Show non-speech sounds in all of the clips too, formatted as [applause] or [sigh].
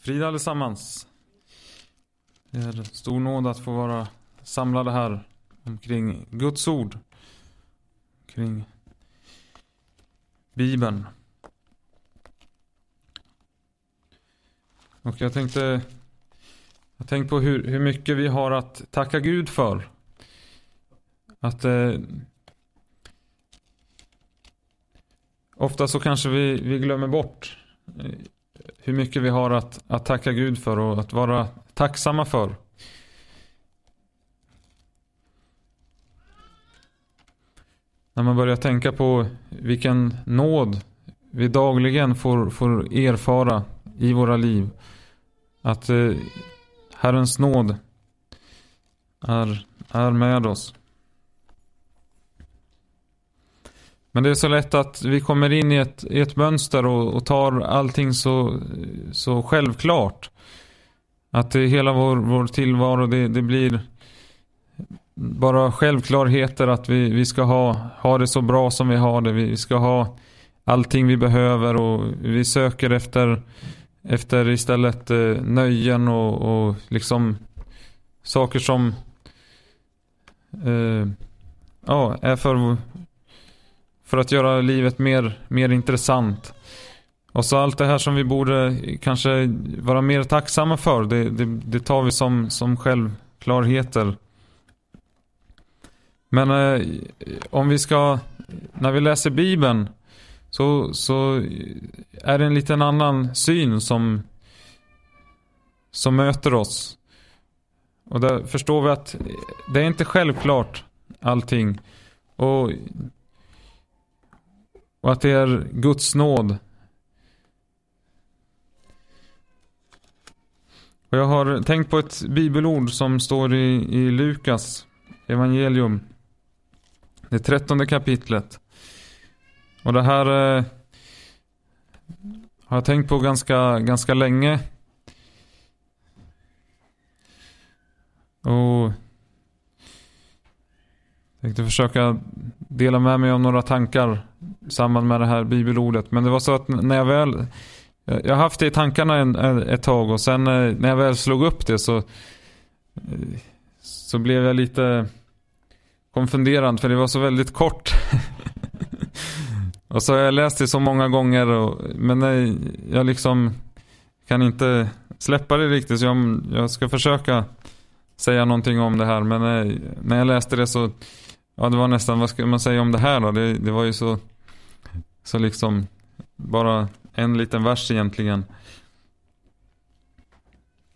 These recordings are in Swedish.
Frid allesammans. Det är stor nåd att få vara samlade här omkring Guds ord. Kring Bibeln. Och jag tänkte Jag tänkte på hur, hur mycket vi har att tacka Gud för. Att eh, Ofta så kanske vi, vi glömmer bort eh, hur mycket vi har att, att tacka Gud för och att vara tacksamma för. När man börjar tänka på vilken nåd vi dagligen får, får erfara i våra liv. Att eh, Herrens nåd är, är med oss. Men det är så lätt att vi kommer in i ett, i ett mönster och, och tar allting så, så självklart. Att det, hela vår, vår tillvaro, det, det blir bara självklarheter att vi, vi ska ha, ha det så bra som vi har det. Vi ska ha allting vi behöver och vi söker efter, efter istället eh, nöjen och, och liksom saker som eh, ja, är för för att göra livet mer, mer intressant. Och så allt det här som vi borde kanske vara mer tacksamma för, det, det, det tar vi som, som självklarheter. Men eh, om vi ska, när vi läser Bibeln, så, så är det en liten annan syn som, som möter oss. Och där förstår vi att det är inte självklart allting. Och och att det är Guds nåd. Och jag har tänkt på ett bibelord som står i, i Lukas evangelium. Det trettonde kapitlet. Och det här eh, har jag tänkt på ganska, ganska länge. Och tänkte försöka dela med mig av några tankar i samband med det här bibelordet. Men det var så att när jag väl jag har haft det i tankarna en, ett tag och sen eh, när jag väl slog upp det så så blev jag lite konfunderad för det var så väldigt kort. [laughs] och så har jag läst det så många gånger och, men jag liksom kan inte släppa det riktigt så jag, jag ska försöka säga någonting om det här men eh, när jag läste det så Ja, det var nästan, vad ska man säga om det här då? Det, det var ju så, så liksom, bara en liten vers egentligen.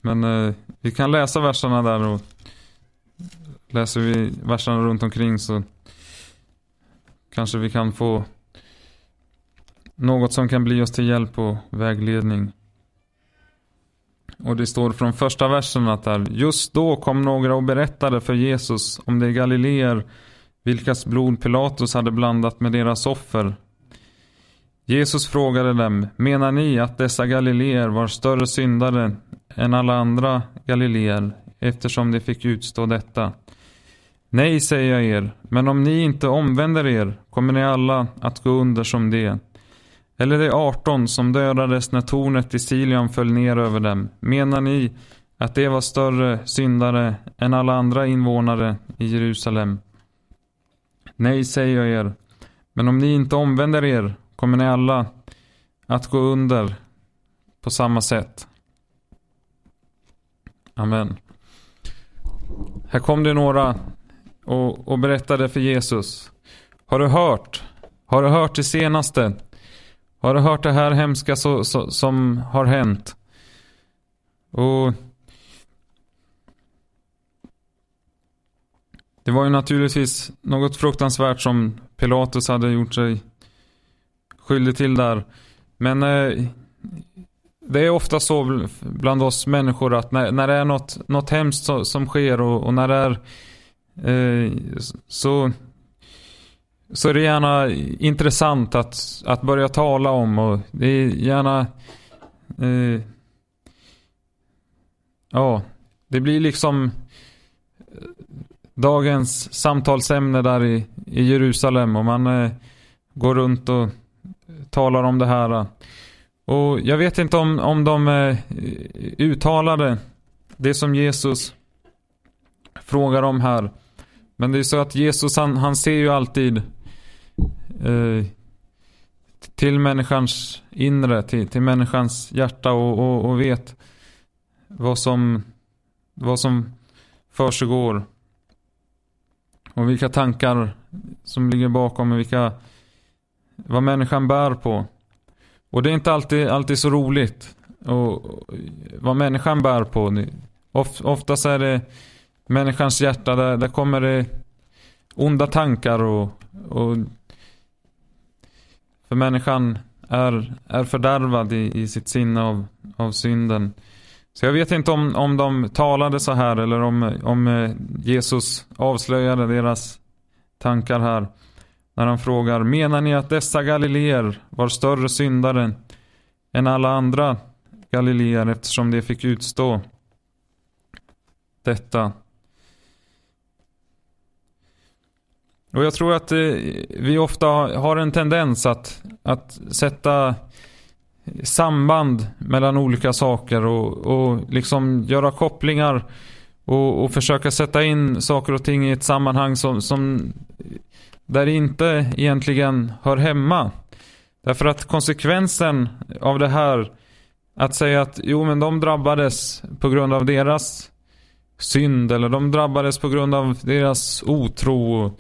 Men eh, vi kan läsa verserna där och läser vi verserna runt omkring så kanske vi kan få något som kan bli oss till hjälp och vägledning. Och det står från första versen att där, just då kom några och berättade för Jesus om de galileer vilkas blod Pilatus hade blandat med deras offer. Jesus frågade dem, menar ni att dessa galileer var större syndare än alla andra galileer eftersom de fick utstå detta? Nej, säger jag er, men om ni inte omvänder er kommer ni alla att gå under som det. Eller de 18 som dödades när tornet i Silion föll ner över dem. Menar ni att de var större syndare än alla andra invånare i Jerusalem? Nej, säger jag er. Men om ni inte omvänder er kommer ni alla att gå under på samma sätt. Amen. Här kom det några och, och berättade för Jesus. Har du hört? Har du hört det senaste? Har du hört det här hemska så, så, som har hänt? Och Det var ju naturligtvis något fruktansvärt som Pilatus hade gjort sig skyldig till där. Men eh, det är ofta så bland oss människor att när, när det är något, något hemskt så, som sker och, och, när det är eh, så, så är det gärna intressant att, att börja tala om och det är gärna eh, ja, det blir liksom dagens samtalsämne där i, i Jerusalem och man eh, går runt och talar om det här. Och jag vet inte om, om de eh, uttalade det som Jesus frågar om här. Men det är så att Jesus han, han ser ju alltid eh, till människans inre, till, till människans hjärta och, och, och vet vad som, vad som försiggår. Och vilka tankar som ligger bakom och vilka, vad människan bär på. Och det är inte alltid, alltid så roligt. Och, vad människan bär på. Of, oftast är det människans hjärta, där, där kommer det onda tankar och, och för människan är, är fördärvad i, i sitt sinne av, av synden. Så jag vet inte om, om de talade så här eller om, om eh, Jesus avslöjade deras tankar här. När han frågar, menar ni att dessa galileer var större syndare än alla andra galileer eftersom de fick utstå detta? Och jag tror att eh, vi ofta har en tendens att, att sätta samband mellan olika saker och, och liksom göra kopplingar och, och försöka sätta in saker och ting i ett sammanhang som, som där det inte egentligen hör hemma. Därför att konsekvensen av det här att säga att jo men de drabbades på grund av deras synd eller de drabbades på grund av deras otro.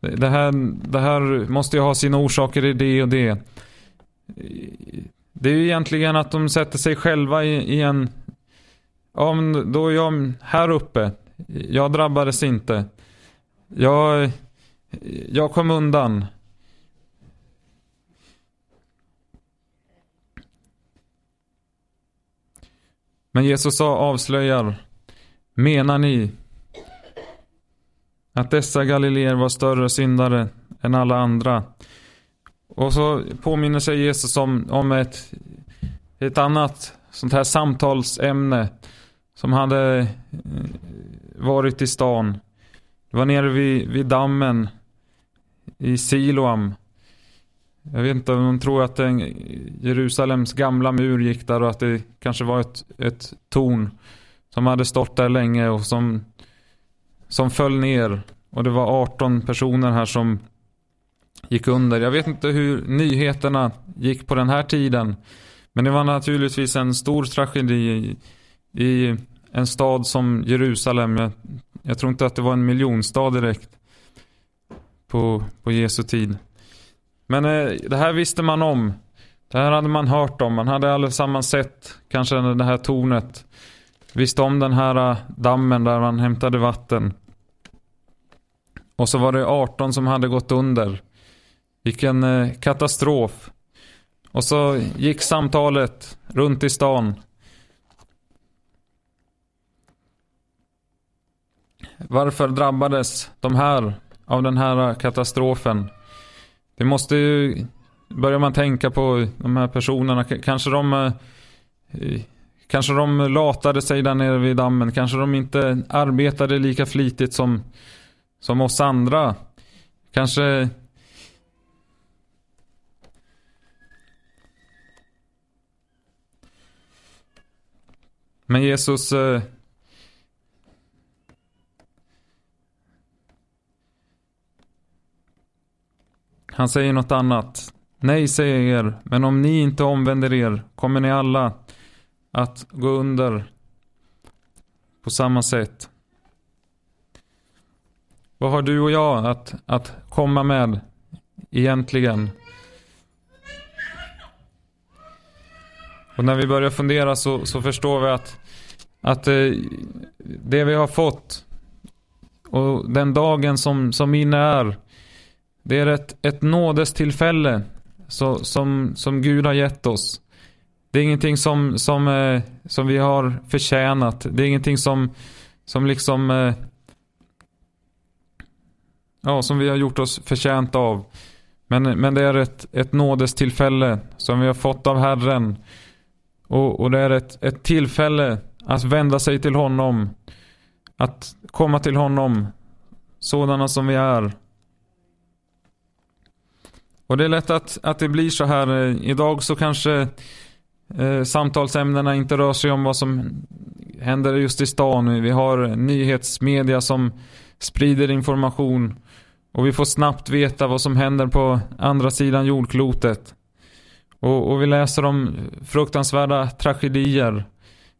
Det här, det här måste ju ha sina orsaker i det och det. Det är ju egentligen att de sätter sig själva i, i en... Ja, men då är jag här uppe. Jag drabbades inte. Jag, jag kom undan. Men Jesus sa, avslöjar. Menar ni att dessa galileer var större syndare än alla andra? Och så påminner sig Jesus om, om ett, ett annat sånt här samtalsämne som hade eh, varit i stan. Det var nere vid, vid dammen i Siloam. Jag vet inte om de tror att en, Jerusalems gamla mur gick där och att det kanske var ett, ett torn som hade stått där länge och som, som föll ner. Och det var 18 personer här som gick under. Jag vet inte hur nyheterna gick på den här tiden. Men det var naturligtvis en stor tragedi i, i en stad som Jerusalem. Jag, jag, tror inte att det var en miljonstad direkt på, på Jesu tid. Men eh, det här visste man om. Det här hade man hört om. Man hade allesammans sett kanske det här tornet. Visste om den här eh, dammen där man hämtade vatten. Och så var det 18 som hade gått under. Vilken eh, katastrof. Och så gick samtalet runt i stan. Varför drabbades de här av den här eh, katastrofen? Det måste ju, börjar man tänka på de här personerna, kanske de eh, Kanske de latade sig där nere vid dammen, kanske de inte arbetade lika flitigt som, som oss andra. Kanske Men Jesus eh, Han säger något annat. Nej, säger jag er, men om ni inte omvänder er kommer ni alla att gå under på samma sätt. Vad har du och jag att, att komma med egentligen? Och när vi börjar fundera så, så förstår vi att, att eh, det vi har fått och den dagen som, som inne är, det är ett, ett nådestillfälle så, som, som Gud har gett oss. Det är ingenting som, som, eh, som vi har förtjänat. Det är ingenting som, som liksom eh, ja, som vi har gjort oss förtjänt av. Men, men det är ett, ett nådestillfälle som vi har fått av Herren. Och, och det är ett, ett tillfälle att vända sig till honom. Att komma till honom sådana som vi är. Och det är lätt att, att det blir så här. Eh, idag så kanske eh, samtalsämnena inte rör sig om vad som händer just i stan. Vi har nyhetsmedia som sprider information och vi får snabbt veta vad som händer på andra sidan jordklotet. Och, och vi läser om fruktansvärda tragedier.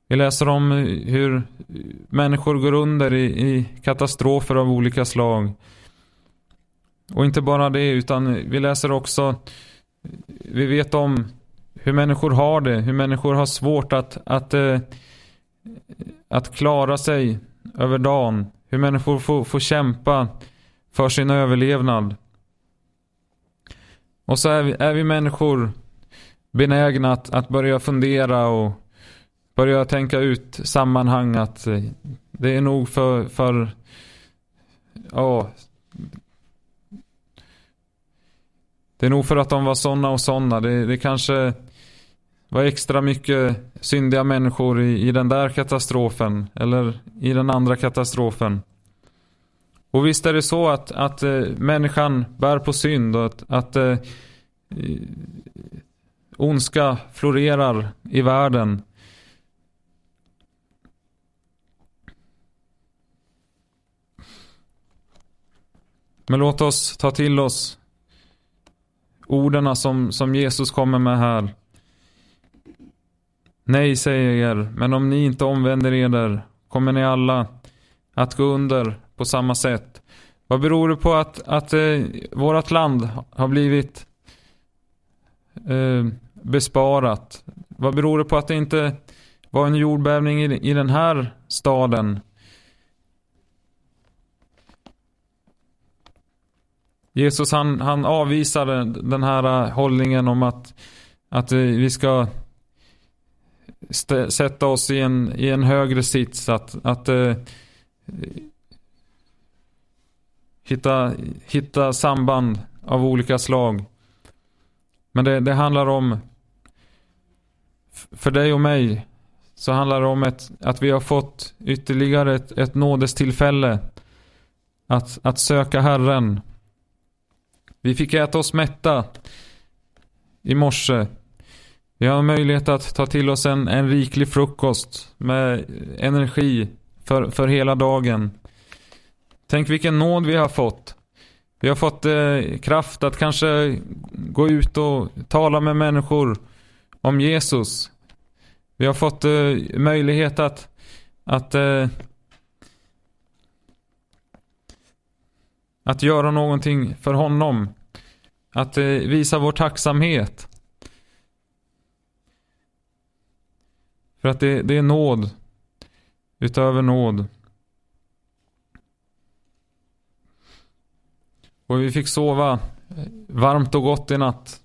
Vi läser om hur människor går under i, i katastrofer av olika slag. Och inte bara det, utan vi läser också, vi vet om hur människor har det, hur människor har svårt att, att, eh, att klara sig över dagen. Hur människor får, får kämpa för sin överlevnad. Och så är vi, är vi människor benägna att, att börja fundera och börja tänka ut sammanhang att eh, det är nog för, för ja, det är nog för att de var sådana och sådana. Det, det kanske var extra mycket syndiga människor i, i den där katastrofen eller i den andra katastrofen. Och visst är det så att, att äh, människan bär på synd och att, att äh, ondska florerar i världen. Men låt oss ta till oss orden som, som Jesus kommer med här. Nej, säger jag er, men om ni inte omvänder eder kommer ni alla att gå under på samma sätt. Vad beror det på att, att eh, vårt land har blivit eh, besparat? Vad beror det på att det inte var en jordbävning i, i den här staden? Jesus han, han avvisade den här hållningen om att, att vi ska sätta oss i en, i en högre sits. Att, att eh, hitta, hitta samband av olika slag. Men det, det handlar om, för dig och mig, så handlar det om ett, att vi har fått ytterligare ett, ett nådestillfälle att, att söka Herren. Vi fick äta oss mätta i morse. Vi har möjlighet att ta till oss en, en riklig frukost med energi för, för hela dagen. Tänk vilken nåd vi har fått. Vi har fått eh, kraft att kanske gå ut och tala med människor om Jesus. Vi har fått eh, möjlighet att, att, eh, att göra någonting för honom. Att eh, visa vår tacksamhet. För att det, det är nåd utöver nåd. Och vi fick sova varmt och gott i natt.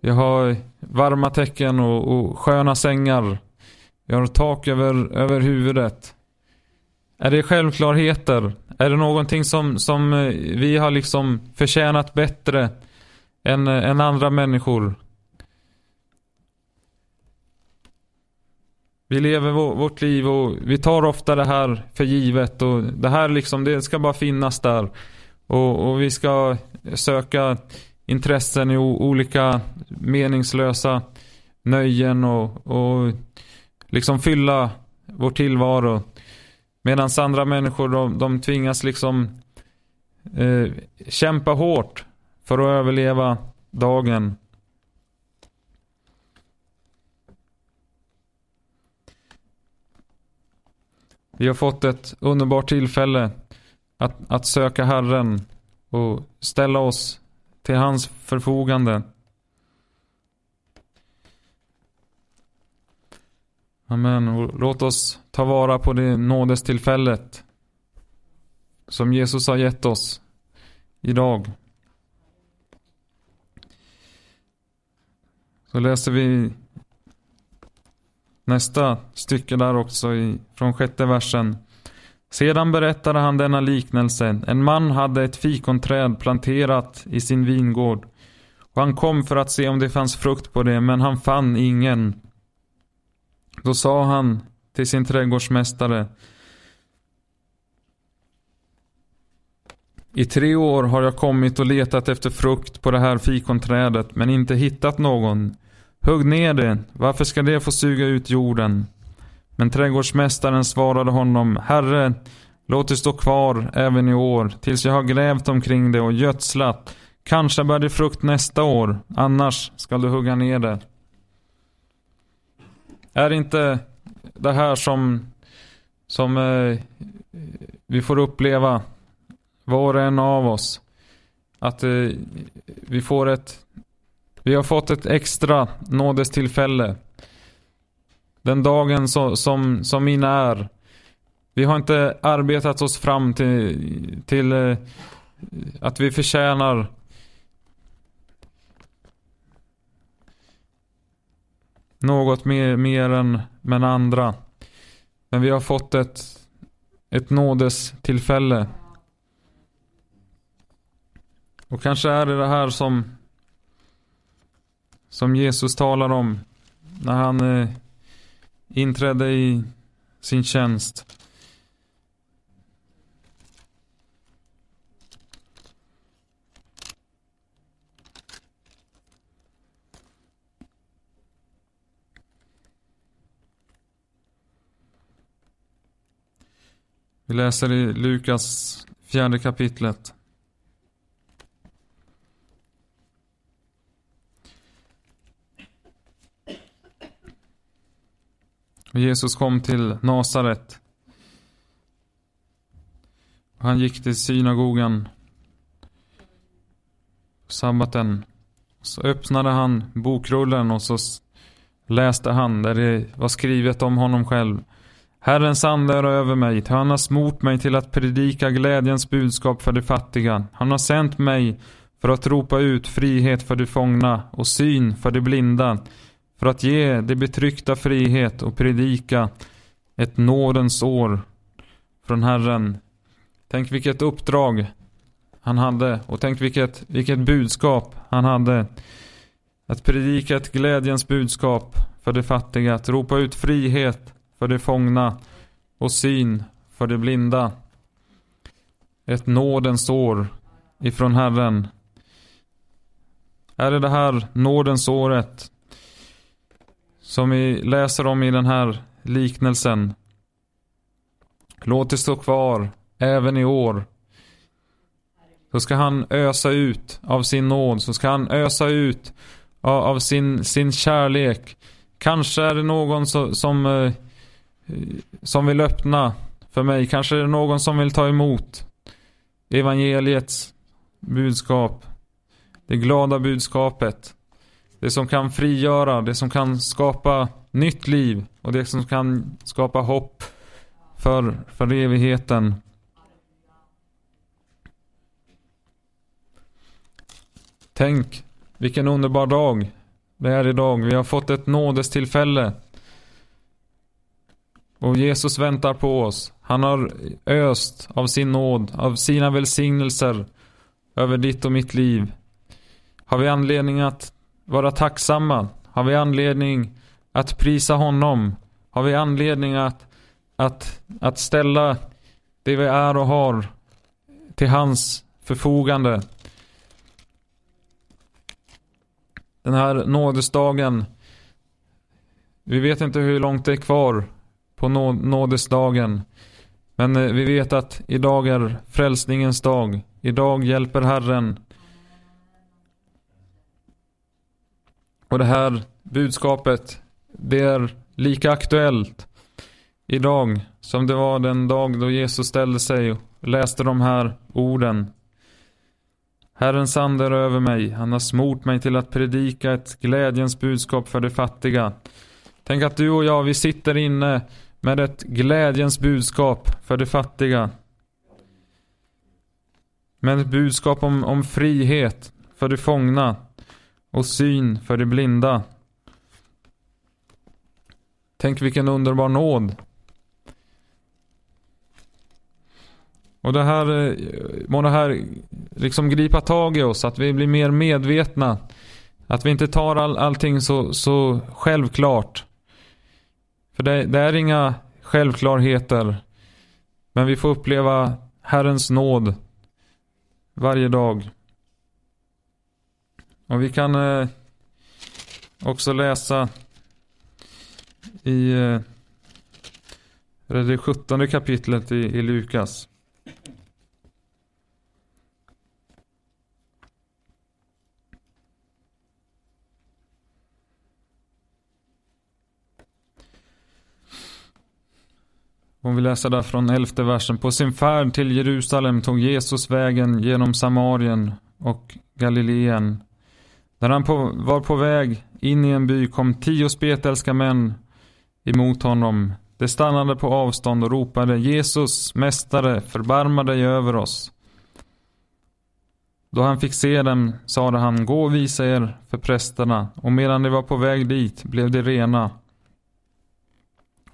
Jag har varma täcken och, och sköna sängar. Jag har tak över, över huvudet. Är det självklarheter? Är det någonting som, som eh, vi har liksom förtjänat bättre än, eh, än andra människor? Vi lever vårt liv och vi tar ofta det här för givet och det här liksom, det ska bara finnas där. Och, och vi ska söka intressen i olika meningslösa nöjen och, och liksom fylla vår tillvaro. Medan andra människor de, de tvingas liksom eh, kämpa hårt för att överleva dagen. Vi har fått ett underbart tillfälle att, att söka Herren och ställa oss till hans förfogande. Amen. Låt oss ta vara på det nådestillfället som Jesus har gett oss idag. Så läser vi nästa stycke där också i, från sjätte versen. Sedan berättade han denna liknelse. En man hade ett fikonträd planterat i sin vingård. Och han kom för att se om det fanns frukt på det, men han fann ingen. Då sa han till sin trädgårdsmästare. I tre år har jag kommit och letat efter frukt på det här fikonträdet, men inte hittat någon. Hugg ner det, varför ska det få suga ut jorden? Men trädgårdsmästaren svarade honom, Herre, låt det stå kvar även i år, tills jag har grävt omkring det och gödslat. Kanske bär det frukt nästa år, annars ska du hugga ner det. Är inte det här som, som eh, vi får uppleva, var och en av oss, att eh, vi får ett vi har fått ett extra nådestillfälle. Den dagen så, som, som min är. Vi har inte arbetat oss fram till, till eh, att vi förtjänar något mer, mer än, men andra. Men vi har fått ett, ett nådestillfälle. Och kanske är det det här som som Jesus talar om när han eh, inträdde i sin tjänst. Vi läser i Lukas fjärde kapitlet. Jesus kom till Nasaret. Han gick till synagogan på sabbaten. Så öppnade han bokrullen och så läste han där det var skrivet om honom själv. Herrens ande är över mig, han har smort mig till att predika glädjens budskap för de fattiga. Han har sänt mig för att ropa ut frihet för de fångna och syn för de blinda för att ge de betryckta frihet och predika ett nådens år från Herren. Tänk vilket uppdrag han hade och tänk vilket, vilket budskap han hade. Att predika ett glädjens budskap för de fattiga, att ropa ut frihet för de fångna och syn för de blinda. Ett nådens år ifrån Herren. Är det det här nådens året som vi läser om i den här liknelsen. Låt det stå kvar även i år. Så ska han ösa ut av sin nåd, så ska han ösa ut av sin, sin kärlek. Kanske är det någon som, som, som vill öppna för mig. Kanske är det någon som vill ta emot evangeliets budskap. Det glada budskapet. Det som kan frigöra, det som kan skapa nytt liv och det som kan skapa hopp för, för evigheten. Tänk vilken underbar dag det är idag. Vi har fått ett nådestillfälle. Och Jesus väntar på oss. Han har öst av sin nåd, av sina välsignelser över ditt och mitt liv. Har vi anledning att vara tacksamma? Har vi anledning att prisa honom? Har vi anledning att, att, att ställa det vi är och har till hans förfogande? Den här nådesdagen. Vi vet inte hur långt det är kvar på nådesdagen. Men eh, vi vet att idag är frälsningens dag. Idag hjälper Herren Och det här budskapet, det är lika aktuellt idag som det var den dag då Jesus ställde sig och läste de här orden. Herrens ande är över mig, han har smort mig till att predika ett glädjens budskap för de fattiga. Tänk att du och jag, vi sitter inne med ett glädjens budskap för de fattiga. Med ett budskap om, om frihet för de fångna och syn för de blinda. Tänk vilken underbar nåd. Och det här, eh, må det här liksom gripa tag i oss, att vi blir mer medvetna. Att vi inte tar all, allting så, så självklart. För det, det är inga självklarheter. Men vi får uppleva Herrens nåd varje dag. Och vi kan, eh, också läsa i eh, det 17 kapitlet i, i Lukas. Om vi läser där från elfte versen. På sin färd till Jerusalem tog Jesus vägen genom Samarien och Galileen. När han på, var på väg in i en by kom tio spetälska män emot honom. De stannade på avstånd och ropade Jesus, Mästare, förbarma dig över oss. Då han fick se dem sade han, gå och visa er för prästerna, och medan de var på väg dit blev de rena.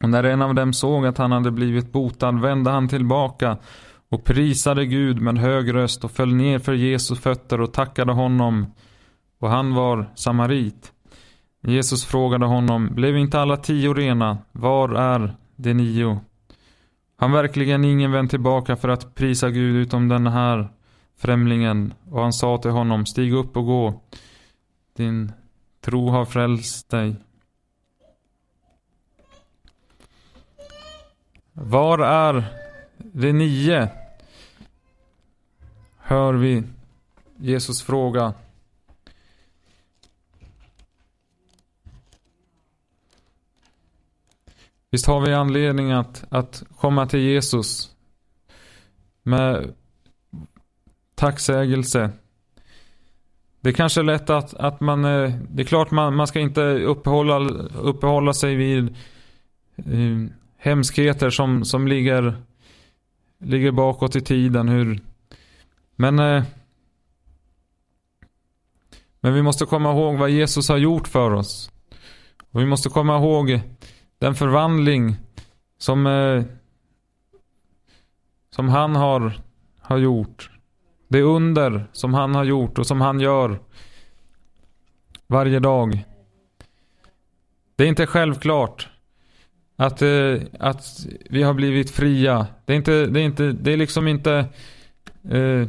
Och när en av dem såg att han hade blivit botad vände han tillbaka och prisade Gud med hög röst och föll ner för Jesu fötter och tackade honom. Och han var samarit. Jesus frågade honom, blev inte alla tio rena? Var är de nio? Han verkligen ingen vänt tillbaka för att prisa Gud utom den här främlingen. Och han sa till honom, stig upp och gå. Din tro har frälst dig. Var är de nio? Hör vi Jesus fråga. Visst har vi anledning att, att komma till Jesus med tacksägelse. Det är kanske är lätt att, att man, eh, det är klart man, man ska inte uppehålla, uppehålla sig vid eh, hemskheter som, som ligger, ligger bakåt i tiden. Hur, men, eh, men vi måste komma ihåg vad Jesus har gjort för oss. Och vi måste komma ihåg den förvandling som, eh, som han har, har gjort. Det under som han har gjort och som han gör varje dag. Det är inte självklart att, eh, att vi har blivit fria. Det är, inte, det är, inte, det är liksom inte... Eh,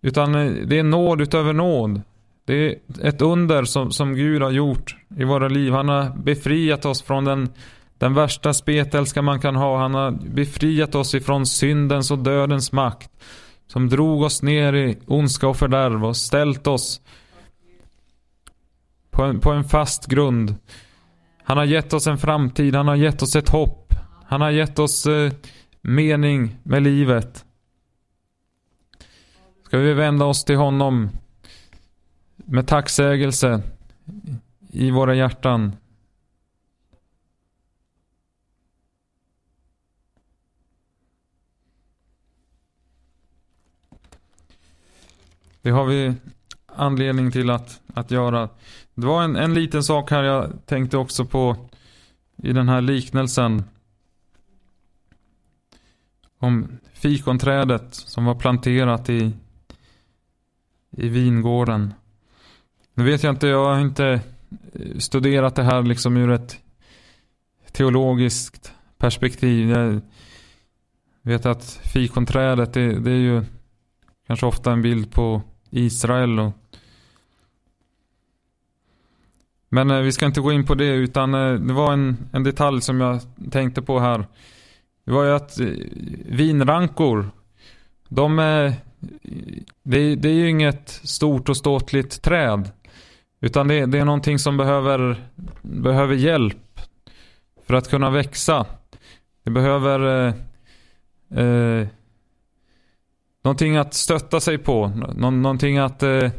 utan eh, det är nåd utöver nåd. Det är ett under som, som Gud har gjort i våra liv. Han har befriat oss från den, den värsta spetälska man kan ha. Han har befriat oss ifrån syndens och dödens makt. Som drog oss ner i ondska och fördärv och ställt oss på en, på en fast grund. Han har gett oss en framtid, han har gett oss ett hopp. Han har gett oss eh, mening med livet. Ska vi vända oss till honom med tacksägelse i våra hjärtan. Det har vi anledning till att, att göra. Det var en, en liten sak här jag tänkte också på i den här liknelsen. Om fikonträdet som var planterat i, i vingården. Nu vet jag inte, jag har inte eh, studerat det här liksom ur ett teologiskt perspektiv. Jag vet att fikonträdet det, det är ju kanske ofta en bild på Israel och men eh, vi ska inte gå in på det utan eh, det var en, en detalj som jag tänkte på här. Det var ju att eh, vinrankor, de är, det, det är ju inget stort och ståtligt träd. Utan det, det är någonting som behöver, behöver hjälp för att kunna växa. Det behöver eh, eh, någonting att stötta sig på. Nå någonting att eh,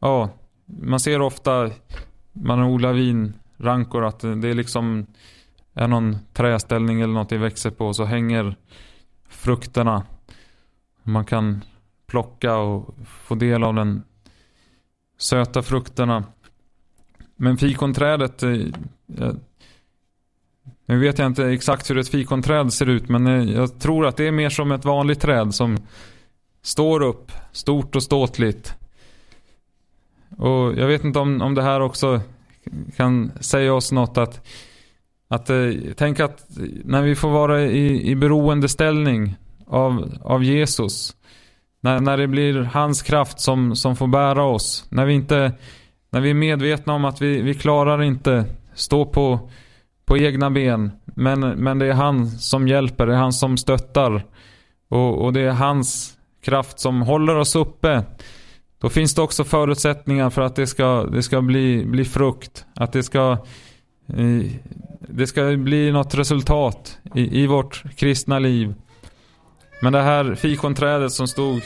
ja, man ser ofta man odlar vinrankor att det är liksom är någon träställning eller något det växer på så hänger frukterna. Man kan plocka och få del av den söta frukterna. Men fikonträdet, eh, nu vet jag inte exakt hur ett fikonträd ser ut men eh, jag tror att det är mer som ett vanligt träd som står upp stort och ståtligt. Och jag vet inte om, om det här också kan säga oss något att, att eh, tänk att när vi får vara i, i beroendeställning av, av Jesus när, när det blir hans kraft som, som får bära oss. När vi, inte, när vi är medvetna om att vi, vi klarar inte stå på, på egna ben. Men, men det är han som hjälper, det är han som stöttar. Och, och det är hans kraft som håller oss uppe. Då finns det också förutsättningar för att det ska, det ska bli, bli frukt. Att det ska, eh, det ska bli något resultat i, i vårt kristna liv. Men det här fikonträdet som stod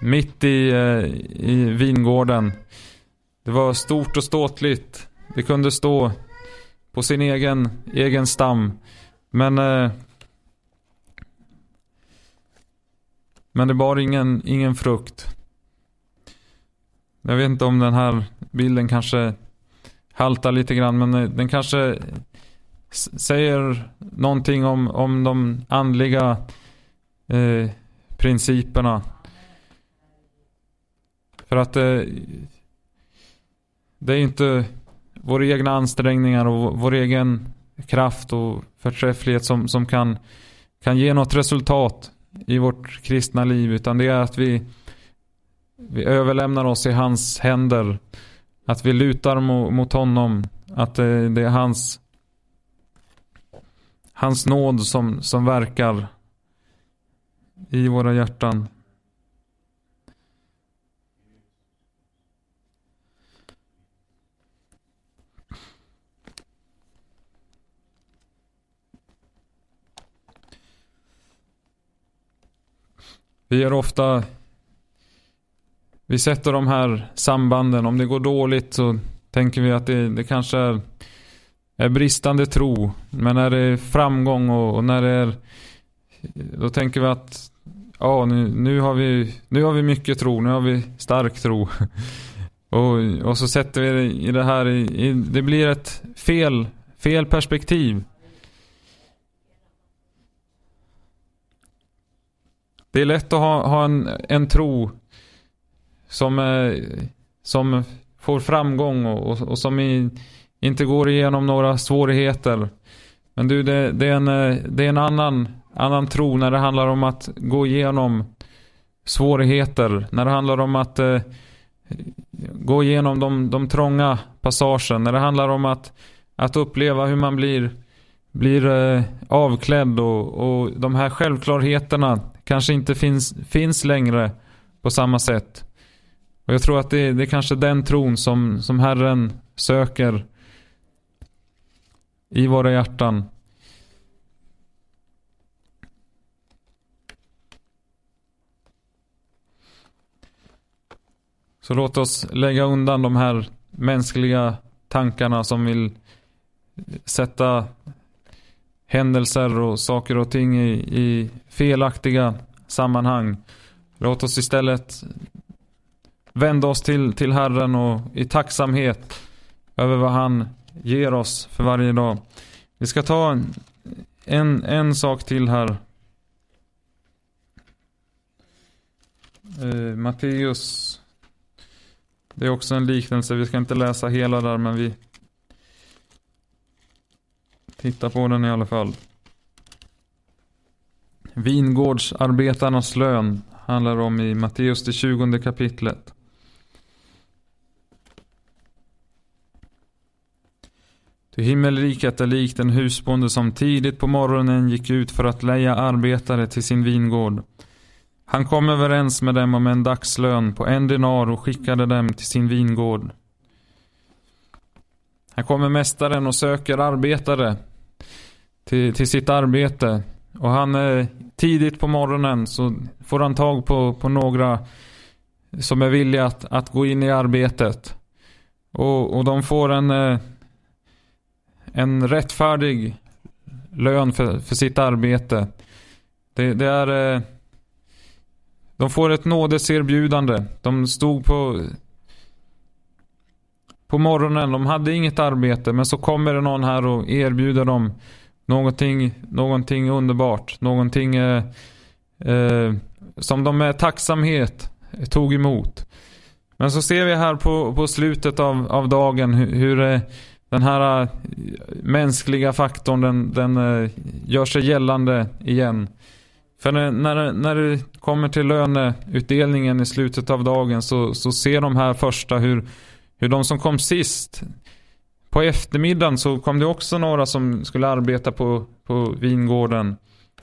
mitt i, eh, i vingården. Det var stort och ståtligt. Det kunde stå på sin egen, egen stam. Men eh, Men det bar ingen, ingen frukt. Jag vet inte om den här bilden kanske haltar lite grann men eh, den kanske säger någonting om, om de andliga eh, principerna. För att eh, det är inte våra egna ansträngningar och vår egen kraft och förträfflighet som, som kan, kan ge något resultat i vårt kristna liv. Utan det är att vi, vi överlämnar oss i hans händer. Att vi lutar mo, mot honom. Att det, det är hans, hans nåd som, som verkar i våra hjärtan. Vi är ofta Vi sätter de här sambanden. Om det går dåligt så tänker vi att det, det kanske är, är bristande tro. Men när det är framgång och, och när det är då tänker vi att Ja, nu, nu, har vi, nu har vi mycket tro. Nu har vi stark tro. [laughs] Och, och så sätter vi det i det här i, i, Det blir ett fel, fel perspektiv. Det är lätt att ha, ha en, en tro som, som får framgång och, och, och som i, inte går igenom några svårigheter. Men du, det, det, är en, det är en annan, annan tro när det handlar om att gå igenom svårigheter. När det handlar om att eh, gå igenom de, de trånga passagen. När det handlar om att, att uppleva hur man blir, blir eh, avklädd och, och de här självklarheterna kanske inte finns, finns längre på samma sätt. Och jag tror att det, det är kanske den tron som, som Herren söker i våra hjärtan. Så låt oss lägga undan de här mänskliga tankarna som vill sätta händelser och saker och ting i, i felaktiga sammanhang. Låt oss istället vända oss till, till Herren och i tacksamhet över vad han ger oss för varje dag. Vi ska ta en, en sak till här. Eh, Matteus. Det är också en liknelse. Vi ska inte läsa hela där men vi tittar på den i alla fall. Vingårdsarbetarnas lön handlar om i Matteus det 20 kapitlet. Ty himmelriket är likt en husbonde som tidigt på morgonen gick ut för att leja arbetare till sin vingård. Han kom överens med dem om en dagslön på en dinar och skickade dem till sin vingård. Här kommer mästaren och söker arbetare till, till sitt arbete. Och han tidigt på morgonen så får han tag på, på några som är villiga att, att gå in i arbetet. Och, och de får en eh, en rättfärdig lön för, för sitt arbete. Det, det är... Eh, de får ett nådeserbjudande. De stod på... På morgonen, de hade inget arbete men så kommer det någon här och erbjuder dem någonting, någonting underbart. Någonting eh, eh, som de med tacksamhet tog emot. Men så ser vi här på, på slutet av, av dagen hur, hur den här eh, mänskliga faktorn den, den eh, gör sig gällande igen. För när, när, det kommer till löneutdelningen i slutet av dagen så, så ser de här första hur, hur de som kom sist på eftermiddagen så kom det också några som skulle arbeta på, på vingården.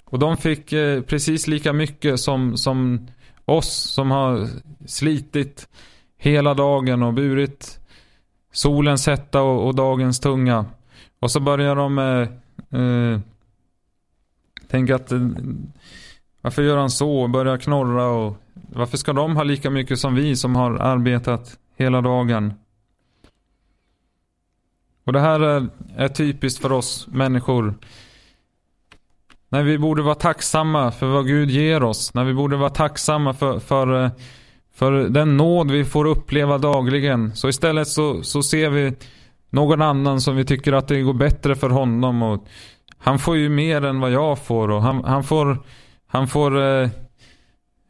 Och de fick eh, precis lika mycket som, som oss som har slitit hela dagen och burit solens hetta och, och dagens tunga. Och så börjar de eh, eh, tänka att eh, varför gör han så? och Börjar knorra och varför ska de ha lika mycket som vi som har arbetat hela dagen? Och det här är, är typiskt för oss människor. När vi borde vara tacksamma för vad Gud ger oss. När vi borde vara tacksamma för, för, för den nåd vi får uppleva dagligen. Så istället så, så ser vi någon annan som vi tycker att det går bättre för honom. Och han får ju mer än vad jag får. Och han, han får, han får, eh,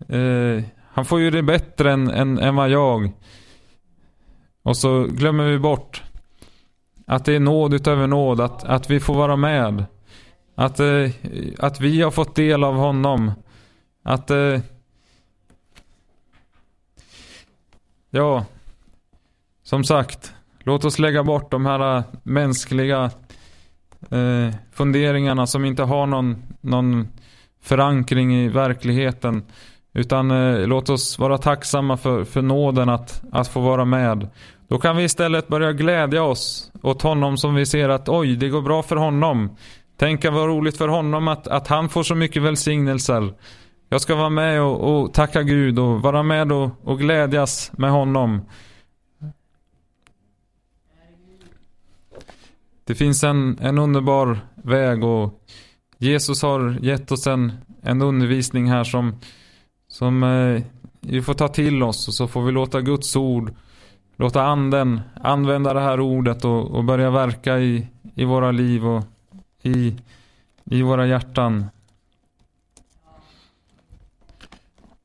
eh, han får ju det bättre än, än, än vad jag. Och så glömmer vi bort att det är nåd utöver nåd, att, att vi får vara med. Att, eh, att vi har fått del av honom. Att... Eh, ja. Som sagt. Låt oss lägga bort de här eh, mänskliga eh, funderingarna som inte har någon, någon förankring i verkligheten. Utan eh, låt oss vara tacksamma för, för nåden att, att få vara med. Då kan vi istället börja glädja oss åt honom som vi ser att oj, det går bra för honom. Tänka vad roligt för honom att, att han får så mycket välsignelser. Jag ska vara med och, och tacka Gud och vara med och, och glädjas med honom. Det finns en, en underbar väg och Jesus har gett oss en, en undervisning här som, som eh, vi får ta till oss och så får vi låta Guds ord låta anden använda det här ordet och, och börja verka i, i våra liv och i, i våra hjärtan.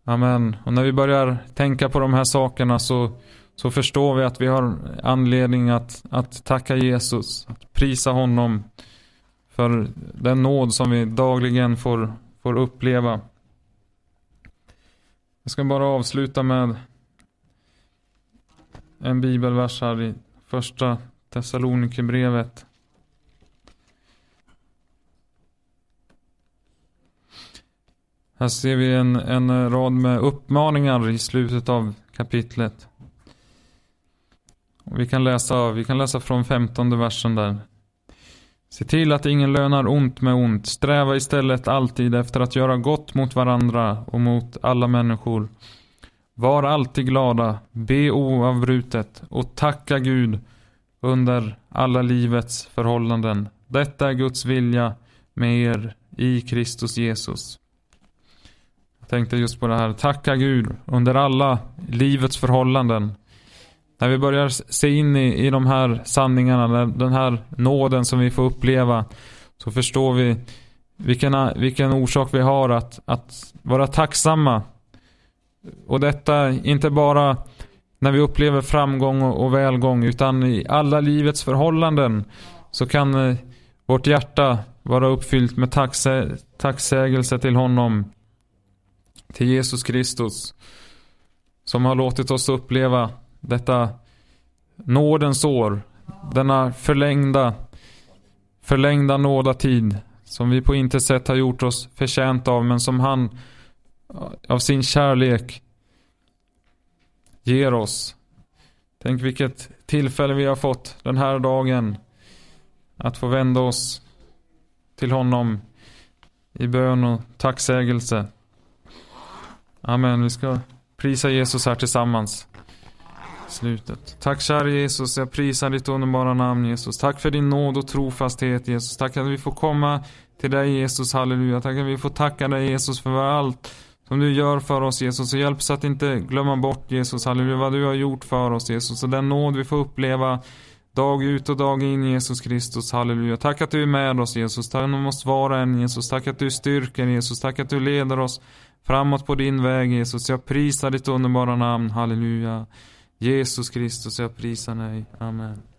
Amen. Och när vi börjar tänka på de här sakerna så, så förstår vi att vi har anledning att, att tacka Jesus, att prisa honom för den nåd som vi dagligen får, får uppleva. Jag ska bara avsluta med en bibelvers här i första Thessalonikerbrevet. Här ser vi en, en rad med uppmaningar i slutet av kapitlet. Och vi, kan läsa, vi kan läsa från femtonde versen där. Se till att ingen lönar ont med ont. Sträva istället alltid efter att göra gott mot varandra och mot alla människor. Var alltid glada, be oavbrutet och tacka Gud under alla livets förhållanden. Detta är Guds vilja med er i Kristus Jesus. Jag tänkte just på det här, tacka Gud under alla livets förhållanden. När vi börjar se in i, i de här sanningarna, den här nåden som vi får uppleva, så förstår vi vilken, vilken orsak vi har att, att vara tacksamma och detta inte bara när vi upplever framgång och välgång utan i alla livets förhållanden så kan eh, vårt hjärta vara uppfyllt med tacksä tacksägelse till honom. Till Jesus Kristus. Som har låtit oss uppleva detta nådens år. Denna förlängda förlängda nådatid som vi på intet sätt har gjort oss förtjänt av men som han eh, av sin kärlek ger oss. Tänk vilket tillfälle vi har fått den här dagen att få vända oss till honom i bön och tacksägelse. Amen. Vi ska prisa Jesus här tillsammans. Slutet. Tack kära Jesus, jag prisar ditt underbara namn Jesus. Tack för din nåd och trofasthet Jesus. Tack att vi får komma till dig Jesus, halleluja. Tack att vi får tacka dig Jesus för allt som du gör för oss Jesus. Och hjälp oss att inte glömma bort Jesus, halleluja, vad du har gjort för oss Jesus. Och den nåd vi får uppleva dag ut och dag in Jesus Kristus, halleluja. Tack att du är med oss Jesus. Tack om oss var en Jesus. Tack att du styrker Jesus. Tack att du leder oss framåt på din väg Jesus. Jag prisar ditt underbara namn, halleluja. Jesus Kristus, jag prisar dig. Amen.